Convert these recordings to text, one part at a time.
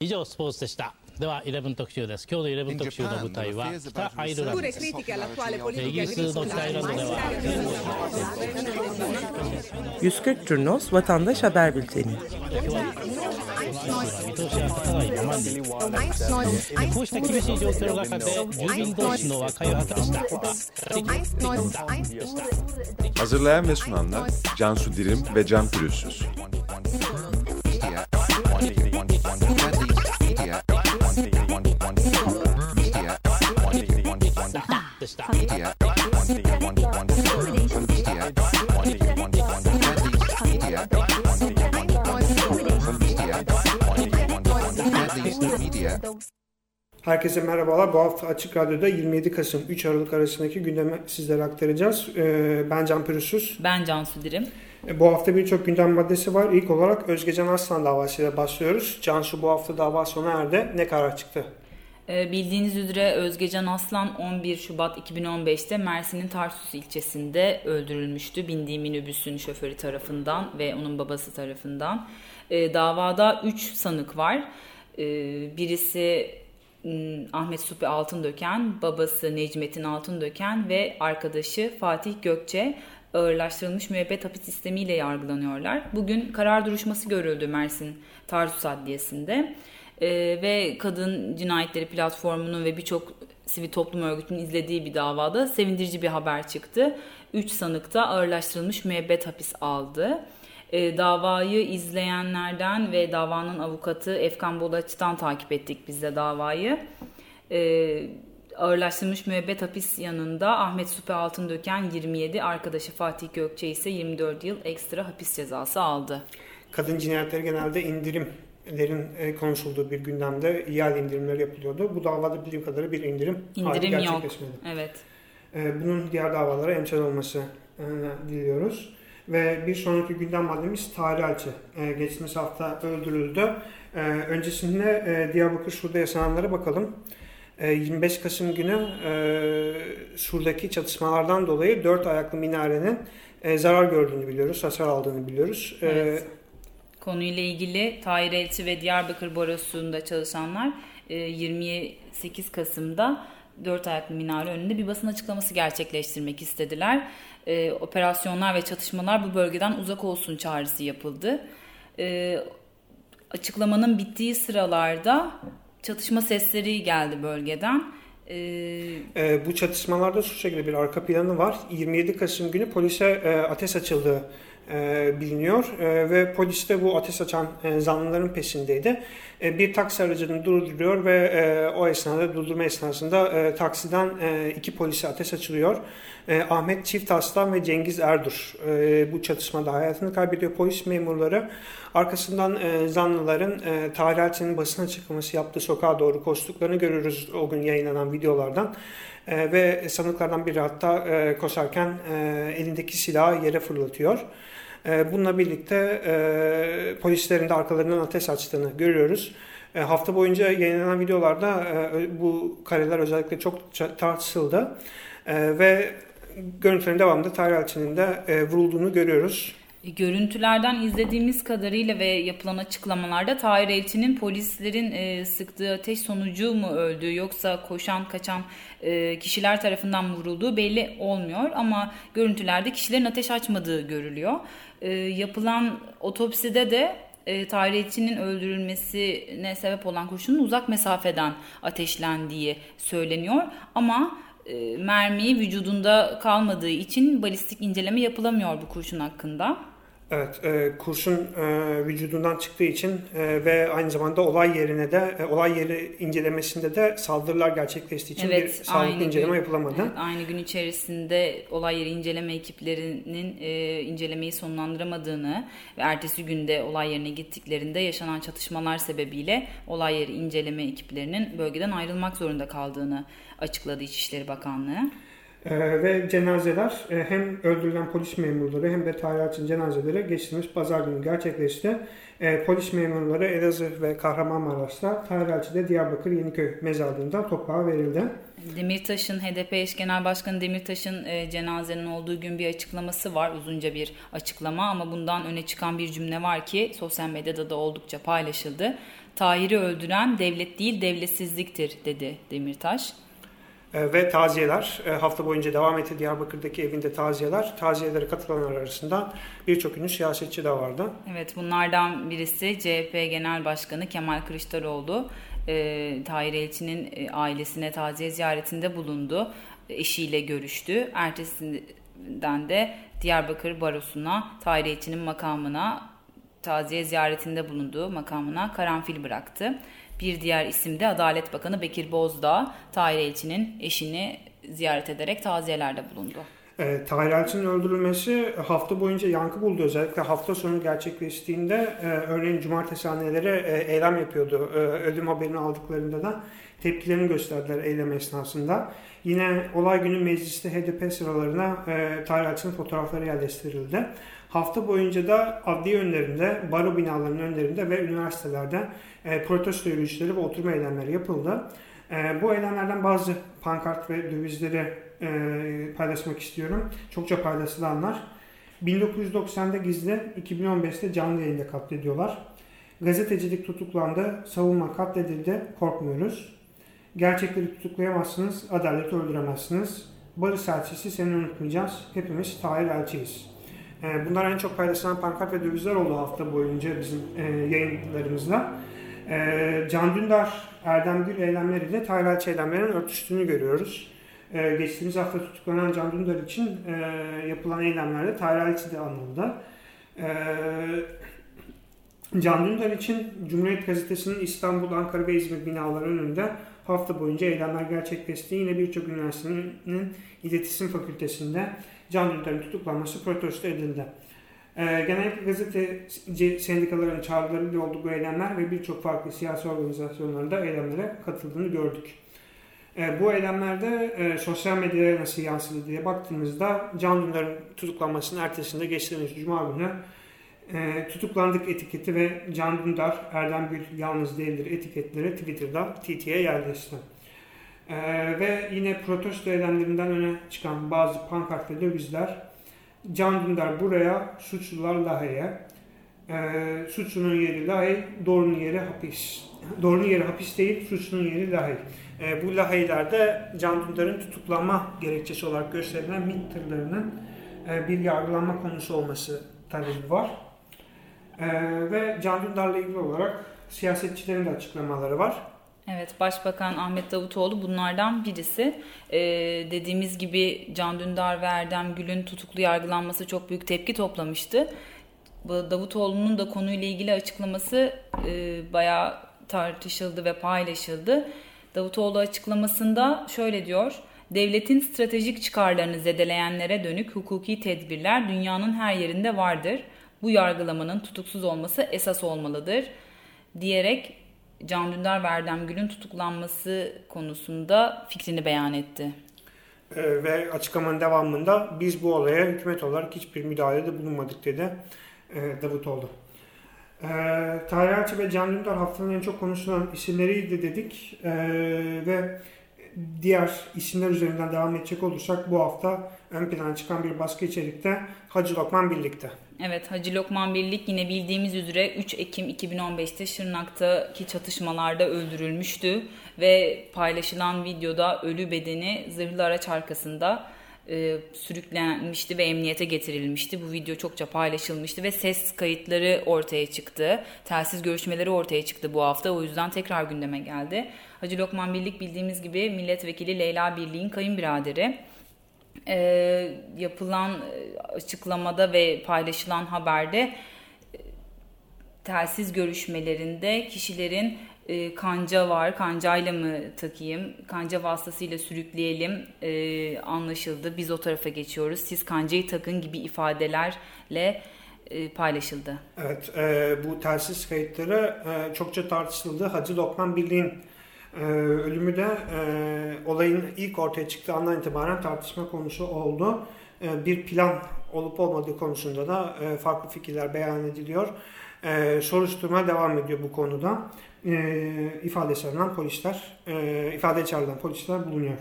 以上スポーツでしたでは11特集です今日の11特集の舞台は北アイルランド Pure です critiche all'attuale イ politica ギリスの北アイルランドでは 140 Turnos Vatandaş Haber Bülteni 見通しが立たないままにこうした厳しい状況の中で住民同士の和解を果たした Hazırlayan ve sunanlar Cansu Dirim ve Can Pürüzsüz. Herkese merhabalar. Bu hafta Açık Radyo'da 27 Kasım 3 Aralık arasındaki gündemi sizlere aktaracağız. Ee, ben Can Pürüzsüz. Ben Cansu Dirim. Ee, Bu hafta birçok gündem maddesi var. İlk olarak Özgecan Aslan davasıyla başlıyoruz. Cansu bu hafta dava sona erdi. Ne karar çıktı? Ee, bildiğiniz üzere Özgecan Aslan 11 Şubat 2015'te Mersin'in Tarsus ilçesinde öldürülmüştü. Bindiği minibüsün şoförü tarafından ve onun babası tarafından. Ee, davada 3 sanık var. Birisi m, Ahmet Supi Altındöken, babası Necmettin Altındöken ve arkadaşı Fatih Gökçe ağırlaştırılmış müebbet hapis sistemiyle yargılanıyorlar. Bugün karar duruşması görüldü Mersin Tarsus Adliyesi'nde. Ee, ve kadın cinayetleri platformunun ve birçok sivil toplum örgütünün izlediği bir davada sevindirici bir haber çıktı. 3 sanık da ağırlaştırılmış müebbet hapis aldı. Ee, davayı izleyenlerden ve davanın avukatı Efkan Bolaç'tan takip ettik biz de davayı. Ee, ağırlaştırılmış müebbet hapis yanında Ahmet Supi Altındöken 27, arkadaşı Fatih Gökçe ise 24 yıl ekstra hapis cezası aldı. Kadın cinayetleri genelde indirimlerin e, konuşulduğu bir gündemde ihale indirimleri yapılıyordu. Bu davada bildiğim kadarıyla bir indirim, İndirim yok. Evet. Ee, Bunun diğer davalara emsal olması e, diliyoruz. Ve bir sonraki gündem maddemiz Tarih. Ee, Geçtiğimiz hafta öldürüldü. Ee, Öncesinde e, Diyarbakır Sur'da yaşananlara bakalım. Ee, 25 Kasım günü e, Sur'daki çatışmalardan dolayı dört ayaklı minarenin e, zarar gördüğünü biliyoruz, hasar aldığını biliyoruz. Evet. Konuyla ilgili Tahir Elçi ve Diyarbakır Barosu'nda çalışanlar e, 28 Kasım'da dört ayaklı minare önünde bir basın açıklaması gerçekleştirmek istediler. E, Operasyonlar ve çatışmalar bu bölgeden uzak olsun çağrısı yapıldı. E, Açıklamanın bittiği sıralarda çatışma sesleri geldi bölgeden. E, E, bu çatışmalarda şu şekilde bir arka planı var. 27 Kasım günü polise e, ateş açıldığı e, biliniyor E, ve polis de bu ateş açan e, zanlıların peşindeydi. E, bir taksi aracını durduruyor ve e, o esnada durdurma esnasında e, taksiden e, iki polise ateş açılıyor. E, Ahmet Çift Aslan ve Cengiz Erdur e, bu çatışmada hayatını kaybediyor. Polis memurları arkasından e, zanlıların e, Tahir Elçi'nin basın açıklaması yaptığı sokağa doğru koştuklarını görürüz o gün yayınlanan videolardan. E, ve sanıklardan biri hatta e, koşarken e, elindeki silahı yere fırlatıyor. E, bununla birlikte e, polislerin de arkalarından ateş açtığını görüyoruz. E, hafta boyunca yayınlanan videolarda e, bu kareler özellikle çok tartışıldı. Ve görüntülerin devamında Tahir Elçi'nin de vurulduğunu görüyoruz. Görüntülerden izlediğimiz kadarıyla ve yapılan açıklamalarda Tahir Elçi'nin polislerin e, sıktığı ateş sonucu mu öldüğü yoksa koşan kaçan e, kişiler tarafından vurulduğu belli olmuyor ama görüntülerde kişilerin ateş açmadığı görülüyor. E, yapılan otopside de e, Tahir Elçi'nin öldürülmesine sebep olan kurşunun uzak mesafeden ateşlendiği söyleniyor ama e, mermi vücudunda kalmadığı için balistik inceleme yapılamıyor bu kurşun hakkında. Evet, e, kurşun e, vücudundan çıktığı için e, ve aynı zamanda olay yerine de e, olay yeri incelemesinde de saldırılar gerçekleştiği için bir Evet, sağlıklı aynı inceleme gün- yapılamadı. Evet, aynı gün içerisinde olay yeri inceleme ekiplerinin e, incelemeyi sonlandıramadığını ve ertesi günde olay yerine gittiklerinde yaşanan çatışmalar sebebiyle olay yeri inceleme ekiplerinin bölgeden ayrılmak zorunda kaldığını açıkladı İçişleri Bakanlığı. E, ve cenazeler e, hem öldürülen polis memurları hem de Elçin cenazeleri geçtiğimiz pazar günü gerçekleşti. E, polis memurları Elazığ ve Kahramanmaraş'ta, de Diyarbakır Yeniköy mezarlığında toprağa verildi. Demirtaş'ın HDP eş genel başkanı Demirtaş'ın e, cenazenin olduğu gün bir açıklaması var. Uzunca bir açıklama ama bundan öne çıkan bir cümle var ki sosyal medyada da oldukça paylaşıldı. Tahir'i öldüren devlet değil devletsizliktir dedi Demirtaş. E, ve taziyeler e, hafta boyunca devam etti Diyarbakır'daki evinde taziyeler. Taziyelere katılanlar arasında birçok ünlü siyasetçi de vardı. Evet bunlardan birisi CHP Genel Başkanı Kemal Kılıçdaroğlu. E, Tahir Elçi'nin e, ailesine taziye ziyaretinde bulundu. Eşiyle görüştü. Ertesinden de Diyarbakır Barosu'na Tahir Elçi'nin makamına taziye ziyaretinde bulunduğu makamına karanfil bıraktı. Bir diğer isim de Adalet Bakanı Bekir Bozdağ, Tahir Elçi'nin eşini ziyaret ederek taziyelerde bulundu. E, Tahir Elçi'nin öldürülmesi hafta boyunca yankı buldu. Özellikle hafta sonu gerçekleştiğinde e, örneğin cumartesi anneleri e, eylem yapıyordu. E, ölüm haberini aldıklarında da tepkilerini gösterdiler eylem esnasında. Yine olay günü mecliste HDP sıralarına e, Tahir Elçi'nin fotoğrafları yerleştirildi. Hafta boyunca da adliye önlerinde, baro binalarının önlerinde ve üniversitelerde e, protesto yürüyüşleri ve oturma eylemleri yapıldı. E, bu eylemlerden bazı pankart ve dövizleri e, paylaşmak istiyorum. Çokça paylaşılanlar. 1990'da gizli, 2015'te canlı yayında katlediyorlar. Gazetecilik tutuklandı, savunma katledildi, korkmuyoruz. Gerçekleri tutuklayamazsınız, adaleti öldüremezsiniz. Barış elçisi seni unutmayacağız. Hepimiz Tahir elçiyiz. E, bunlar en çok paylaşılan pankart ve dövizler oldu hafta boyunca bizim e, yayınlarımızda. E, Can Dündar, Erdem Gül eylemleriyle elçi eylemlerinin örtüştüğünü görüyoruz. Geçtiğimiz hafta tutuklanan Can Dündar için yapılan eylemlerde elçi de anıldı. Can Dündar için Cumhuriyet Gazetesi'nin İstanbul, Ankara ve İzmir binaları önünde hafta boyunca eylemler gerçekleşti. Yine birçok üniversitenin iletişim fakültesinde Can Dündar'ın tutuklanması protesto edildi. Ee, genellikle gazeteci sendikaların çağrılarıyla olduğu bu eylemler ve birçok farklı siyasi organizasyonlarda eylemlere katıldığını gördük. Ee, bu eylemlerde e, sosyal medyaya nasıl yansıdı diye baktığımızda Can Dündar'ın tutuklanmasının ertesinde geçtiğimiz Cuma günü e, tutuklandık etiketi ve Can Dündar, Erdem Gül yalnız değildir etiketleri Twitter'da TT'ye yerleşti. E, ve yine protesto eylemlerinden öne çıkan bazı pankart ve dövizler Can Dündar buraya, suçlular Lahey'e, e, suçlunun yeri Lahey, doğrunun yeri hapis. Doğrunun yeri hapis değil, suçlunun yeri Lahey. E, bu Lahey'lerde Can Dündar'ın tutuklanma gerekçesi olarak gösterilen MİT tırlarının e, bir yargılanma konusu olması talebi var. Ee, ve Can Dündar'la ilgili olarak siyasetçilerin de açıklamaları var. Evet, Başbakan Ahmet Davutoğlu bunlardan birisi. Ee, dediğimiz gibi Can Dündar ve Erdem Gül'ün tutuklu yargılanması çok büyük tepki toplamıştı. Davutoğlu'nun da konuyla ilgili açıklaması e, bayağı tartışıldı ve paylaşıldı. Davutoğlu açıklamasında şöyle diyor. Devletin stratejik çıkarlarını zedeleyenlere dönük hukuki tedbirler dünyanın her yerinde vardır bu yargılamanın tutuksuz olması esas olmalıdır diyerek Can Dündar ve Erdem Gül'ün tutuklanması konusunda fikrini beyan etti. Ee, ve açıklamanın devamında biz bu olaya hükümet olarak hiçbir müdahalede bulunmadık dedi e, Davutoğlu. E, Tahir Elçi ve Can Dündar haftanın en çok konuşulan isimleriydi dedik e, ve diğer isimler üzerinden devam edecek olursak bu hafta ön plana çıkan bir baskı içerikte Hacı Lokman birlikte. Evet Hacı Lokman Birlik yine bildiğimiz üzere 3 Ekim 2015'te Şırnak'taki çatışmalarda öldürülmüştü ve paylaşılan videoda ölü bedeni zırhlı araç arkasında e, sürüklenmişti ve emniyete getirilmişti. Bu video çokça paylaşılmıştı ve ses kayıtları ortaya çıktı. Telsiz görüşmeleri ortaya çıktı bu hafta. O yüzden tekrar gündeme geldi. Hacı Lokman Birlik bildiğimiz gibi milletvekili Leyla Birlik'in kayınbiraderi e, yapılan e, açıklamada ve paylaşılan haberde e, telsiz görüşmelerinde kişilerin e, kanca var, kancayla mı takayım, kanca vasıtasıyla sürükleyelim e, anlaşıldı. Biz o tarafa geçiyoruz, siz kancayı takın gibi ifadelerle e, paylaşıldı. Evet, e, bu telsiz kayıtları e, çokça tartışıldı. Hacı Lokman Birliği'nin ee, ölümü de e, olayın ilk ortaya çıktığı andan itibaren tartışma konusu oldu. E, bir plan olup olmadığı konusunda da e, farklı fikirler beyan ediliyor. E, soruşturma devam ediyor bu konuda. E, ifade çağrılan polisler, e, ifade çağrılan polisler bulunuyor.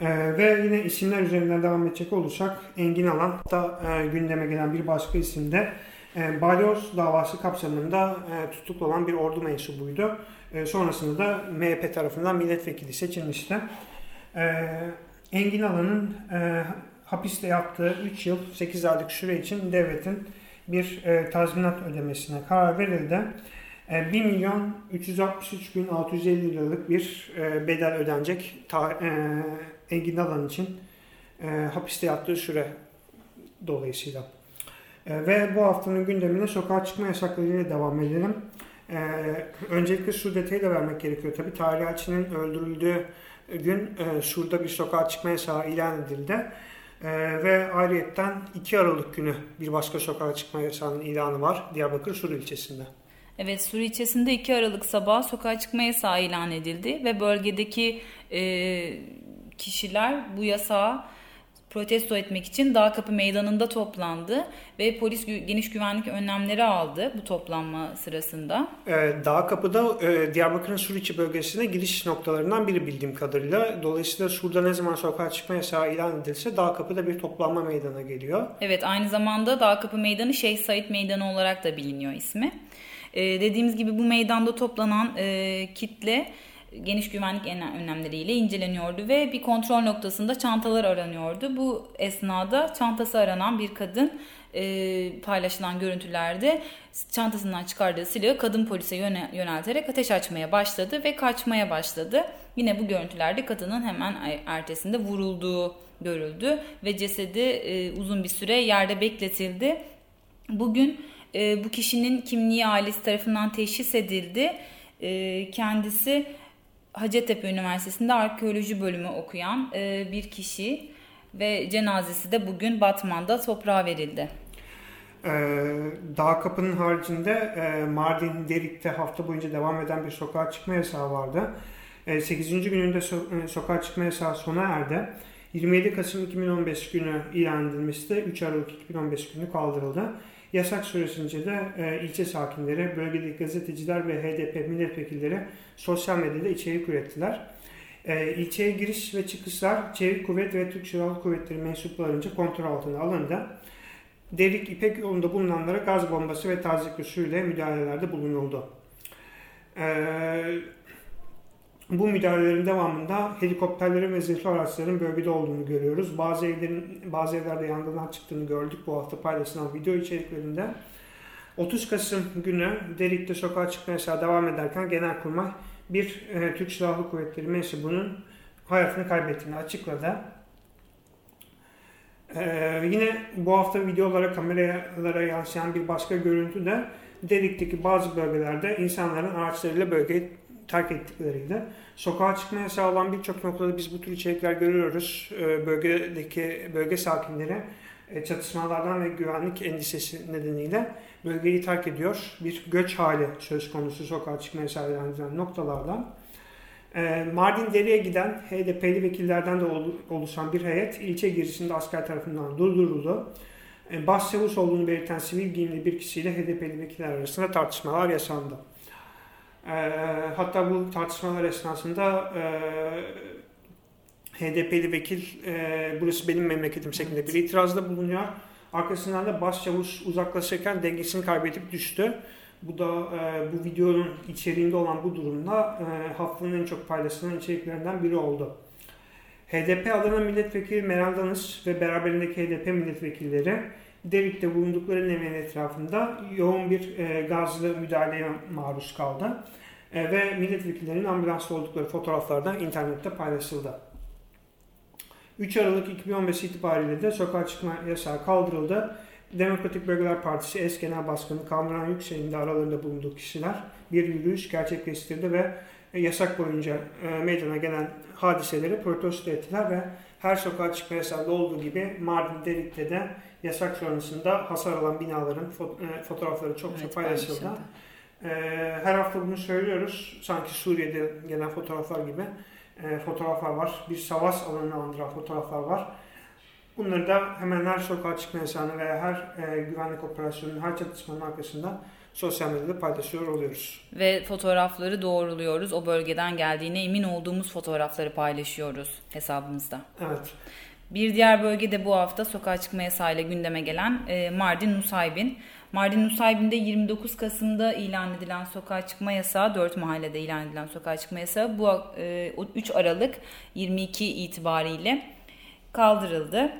E, ve yine isimler üzerinden devam edecek olursak Engin Alan da e, gündeme gelen bir başka isim de E, Balyoz davası kapsamında e, tutuklu olan bir ordu mensubuydu. E, sonrasında da MHP tarafından milletvekili seçilmişti. E, Engin Alan'ın e, hapiste yattığı 3 yıl 8 aylık süre için devletin bir e, tazminat ödemesine karar verildi. E, 1 milyon 363 bin 650 liralık bir e, bedel ödenecek ta, e, Engin Alan için e, hapiste yattığı süre dolayısıyla. E, ve bu haftanın gündemine sokağa çıkma yasaklarıyla devam edelim. E, öncelikle şu detayı da vermek gerekiyor. Tabii Tarih Elçi'nin öldürüldüğü gün e, Sur'da bir sokağa çıkma yasağı ilan edildi. E, ve ayrıyetten 2 Aralık günü bir başka sokağa çıkma yasağının ilanı var Diyarbakır Sur ilçesinde. Evet Sur ilçesinde 2 Aralık sabah sokağa çıkma yasağı ilan edildi ve bölgedeki e, kişiler bu yasağı protesto etmek için Dağ Kapı Meydanı'nda toplandı ve polis geniş güvenlik önlemleri aldı bu toplanma sırasında. Ee, Dağ Kapı'da e, Diyarbakır'ın Suriçi bölgesine giriş noktalarından biri bildiğim kadarıyla. Dolayısıyla Sur'da ne zaman sokağa çıkma yasağı ilan edilse Dağ Kapı'da bir toplanma meydana geliyor. Evet aynı zamanda Dağ Kapı Meydanı Şeyh Said Meydanı olarak da biliniyor ismi. Ee, dediğimiz gibi bu meydanda toplanan e, kitle geniş güvenlik önlemleriyle inceleniyordu ve bir kontrol noktasında çantalar aranıyordu. Bu esnada çantası aranan bir kadın e, paylaşılan görüntülerde çantasından çıkardığı silahı kadın polise yönelterek ateş açmaya başladı ve kaçmaya başladı. Yine bu görüntülerde kadının hemen ertesinde vurulduğu görüldü ve cesedi e, uzun bir süre yerde bekletildi. Bugün e, bu kişinin kimliği ailesi tarafından teşhis edildi. E, kendisi Hacettepe Üniversitesi'nde arkeoloji bölümü okuyan e, bir kişi ve cenazesi de bugün Batman'da toprağa verildi. Ee, Dağ Kapı'nın haricinde e, Mardin, Derik'te hafta boyunca devam eden bir sokağa çıkma yasağı vardı. E, 8. gününde so- e, sokağa çıkma yasağı sona erdi. 27 Kasım 2015 günü ilan edilmesi de 3 Aralık 2015 günü kaldırıldı. Yasak süresince de e, ilçe sakinleri, bölgedeki gazeteciler ve HDP milletvekilleri sosyal medyada içerik ürettiler. E, ilçeye giriş ve çıkışlar Çevik Kuvvet ve Türk Silahlı Kuvvetleri mensuplarınca kontrol altına alındı. Derik İpek yolunda bulunanlara gaz bombası ve tazikli suyla müdahalelerde bulunuldu. Eee bu müdahalelerin devamında helikopterlerin ve zırhlı araçların bölgede olduğunu görüyoruz. Bazı evlerin bazı evlerde yangınlar çıktığını gördük bu hafta paylaşılan video içeriklerinde. 30 Kasım günü Derik'te sokağa çıkma yasağı devam ederken Genelkurmay bir e, Türk Silahlı Kuvvetleri mensubunun hayatını kaybettiğini açıkladı. Ee, yine bu hafta videolara, kameralara yansıyan bir başka görüntü de Derik'teki bazı bölgelerde insanların araçlarıyla bölgeyi terk ettikleriydi. Sokağa çıkma yasağı olan birçok noktada biz bu tür içerikler görüyoruz. Ee, bölgedeki bölge sakinleri e, çatışmalardan ve güvenlik endişesi nedeniyle bölgeyi terk ediyor. Bir göç hali söz konusu sokağa çıkma yasağı ilan noktalardan. Ee, Mardin Deri'ye giden HDP'li vekillerden de oluşan bir heyet ilçe girişinde asker tarafından durduruldu. Ee, Başçavuş olduğunu belirten sivil giyimli bir kişiyle HDP'li vekiller arasında tartışmalar yaşandı. E, hatta bu tartışmalar esnasında e, HDP'li vekil e, burası benim memleketim şeklinde bir itirazda bulunuyor. Arkasından da başçavuş uzaklaşırken dengesini kaybedip düştü. Bu da e, bu videonun içeriğinde olan bu durumda e, haftanın en çok paylaşılan içeriklerinden biri oldu. HDP Adana Milletvekili Meral Danış ve beraberindeki HDP milletvekilleri Derik'te bulundukları evin etrafında yoğun bir e, gazlı müdahaleye maruz kaldı. E, ve milletvekillerinin ambulanslı oldukları fotoğraflardan internette paylaşıldı. 3 Aralık 2015 itibariyle de sokağa çıkma yasağı kaldırıldı. Demokratik Bölgeler Partisi eş genel başkanı Kamuran Yüksel'in de aralarında bulunduğu kişiler bir yürüyüş gerçekleştirdi ve yasak boyunca e, meydana gelen hadiseleri protesto ettiler ve her sokağa çıkma yasağında olduğu gibi Mardin Derik'te de yasak sonrasında hasar alan binaların e, fotoğrafları çok evet, paylaşıldı. E, her hafta bunu söylüyoruz. Sanki Suriye'de gelen fotoğraflar gibi fotoğraflar var. Bir savaş alanını andıran fotoğraflar var. Bunları da hemen her sokağa çıkma yasağını veya her e, güvenlik operasyonunun, her çatışmanın arkasında sosyal medyada paylaşıyor oluyoruz. Ve fotoğrafları doğruluyoruz. O bölgeden geldiğine emin olduğumuz fotoğrafları paylaşıyoruz hesabımızda. Evet. Bir diğer bölgede bu hafta sokağa çıkma yasağıyla gündeme gelen e, Mardin Nusaybin. Mardin Nusaybin'de 29 Kasım'da ilan edilen sokağa çıkma yasağı, 4 mahallede ilan edilen sokağa çıkma yasağı bu 3 Aralık 22 itibariyle kaldırıldı.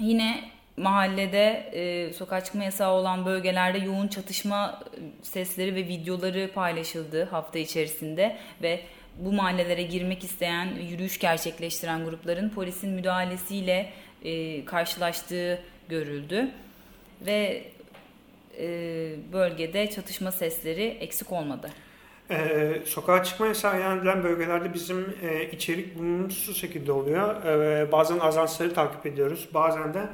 Yine mahallede e, sokağa çıkma yasağı olan bölgelerde yoğun çatışma sesleri ve videoları paylaşıldı hafta içerisinde ve bu mahallelere girmek isteyen, yürüyüş gerçekleştiren grupların polisin müdahalesiyle e, karşılaştığı görüldü. Ve e, bölgede çatışma sesleri eksik olmadı. Ee, sokağa çıkma yasağı ilan bölgelerde bizim e, içerik bulunmuş şekilde oluyor. E, bazen ajansları takip ediyoruz. Bazen de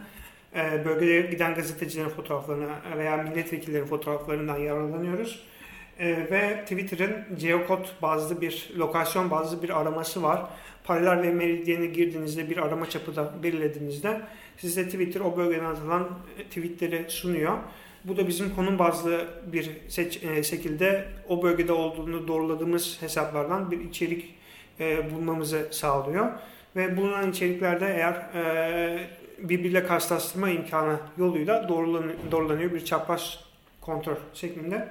e, bölgelere giden gazetecilerin fotoğraflarına veya milletvekillerinin fotoğraflarından yararlanıyoruz. E, ve Twitter'ın geokod bazlı bir, lokasyon bazlı bir araması var. Paralel ve Meridian'e girdiğinizde bir arama çapı da belirlediğinizde size Twitter o bölgeden atılan tweetleri sunuyor. Bu da bizim konum bazlı bir seç, e, şekilde o bölgede olduğunu doğruladığımız hesaplardan bir içerik e, bulmamızı sağlıyor. Ve bulunan içeriklerde eğer e, birbiriyle karşılaştırma imkanı yoluyla doğrulanıyor, bir çapraz kontrol şeklinde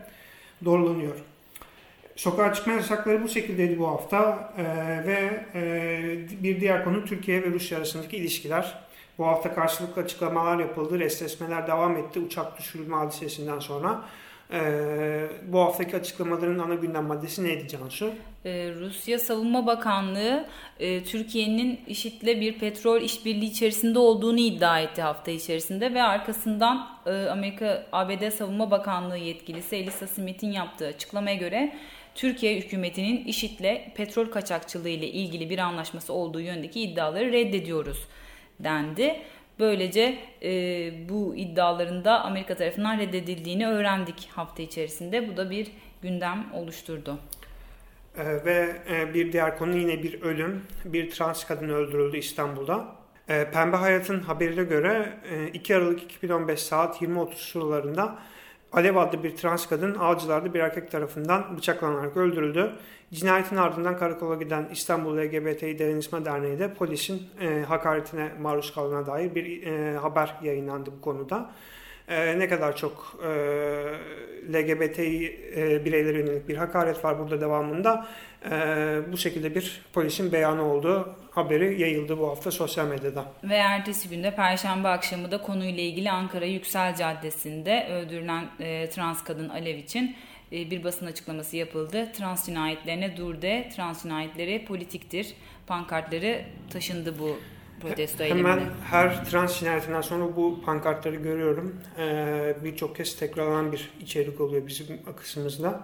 doğrulanıyor. Sokağa çıkma yasakları bu şekildeydi bu hafta ee, ve e, bir diğer konu Türkiye ve Rusya arasındaki ilişkiler. Bu hafta karşılıklı açıklamalar yapıldı, restleşmeler devam etti uçak düşürülme hadisesinden sonra. Ee, bu haftaki açıklamaların ana gündem maddesi neydi Cansu? Ee, Rusya Savunma Bakanlığı e, Türkiye'nin IŞİD'le bir petrol işbirliği içerisinde olduğunu iddia etti hafta içerisinde ve arkasından e, Amerika ABD Savunma Bakanlığı yetkilisi Elisa Smith'in yaptığı açıklamaya göre Türkiye hükümetinin IŞİD'le petrol kaçakçılığı ile ilgili bir anlaşması olduğu yönündeki iddiaları reddediyoruz dendi. Böylece e, bu iddiaların da Amerika tarafından reddedildiğini öğrendik hafta içerisinde. Bu da bir gündem oluşturdu. Ee, ve e, bir diğer konu yine bir ölüm. Bir trans kadın öldürüldü İstanbul'da. E, Pembe Hayat'ın haberine göre e, 2 Aralık 2015 saat 20.30 sıralarında Alev adlı bir trans kadın Avcılar'da bir erkek tarafından bıçaklanarak öldürüldü. Cinayetin ardından karakola giden İstanbul LGBT Dayanışma Derneği de polisin e, hakaretine maruz kaldığına dair bir e, haber yayınlandı bu konuda. E, ne kadar çok e, LGBT e, bireylere yönelik bir hakaret var burada devamında. E, bu şekilde bir polisin beyanı olduğu haberi yayıldı bu hafta sosyal medyada. Ve ertesi günde Perşembe akşamı da konuyla ilgili Ankara Yüksel Caddesi'nde öldürülen e, trans kadın Alev için bir basın açıklaması yapıldı. Trans cinayetlerine dur de, trans cinayetleri politiktir. Pankartları taşındı bu protesto eylemine. Hemen her trans cinayetinden sonra bu pankartları görüyorum. Ee, Birçok kez tekrarlanan bir içerik oluyor bizim kısmımızda.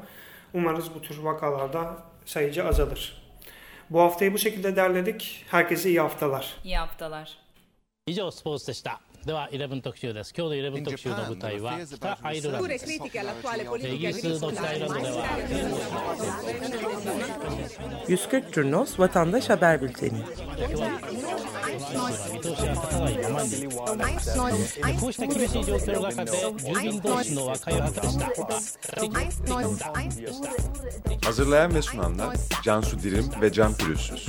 Umarız bu tür vakalarda sayıcı azalır. Bu haftayı bu şekilde derledik. Herkese iyi haftalar. İyi haftalar. 以上スポーツでした では11特集です今日の11特集の舞台は北アイルランド Pure です critiche all'attuale イ politica ギリスの北アイルランドでは 140 Turnos Vatandaş Haber Bülteni 見通しが立たないままにこうした厳しい状況の中で住民同士の和解を図りした Hazırlayan ve sunanlar Cansu Dirim ve Can Pürüzsüz.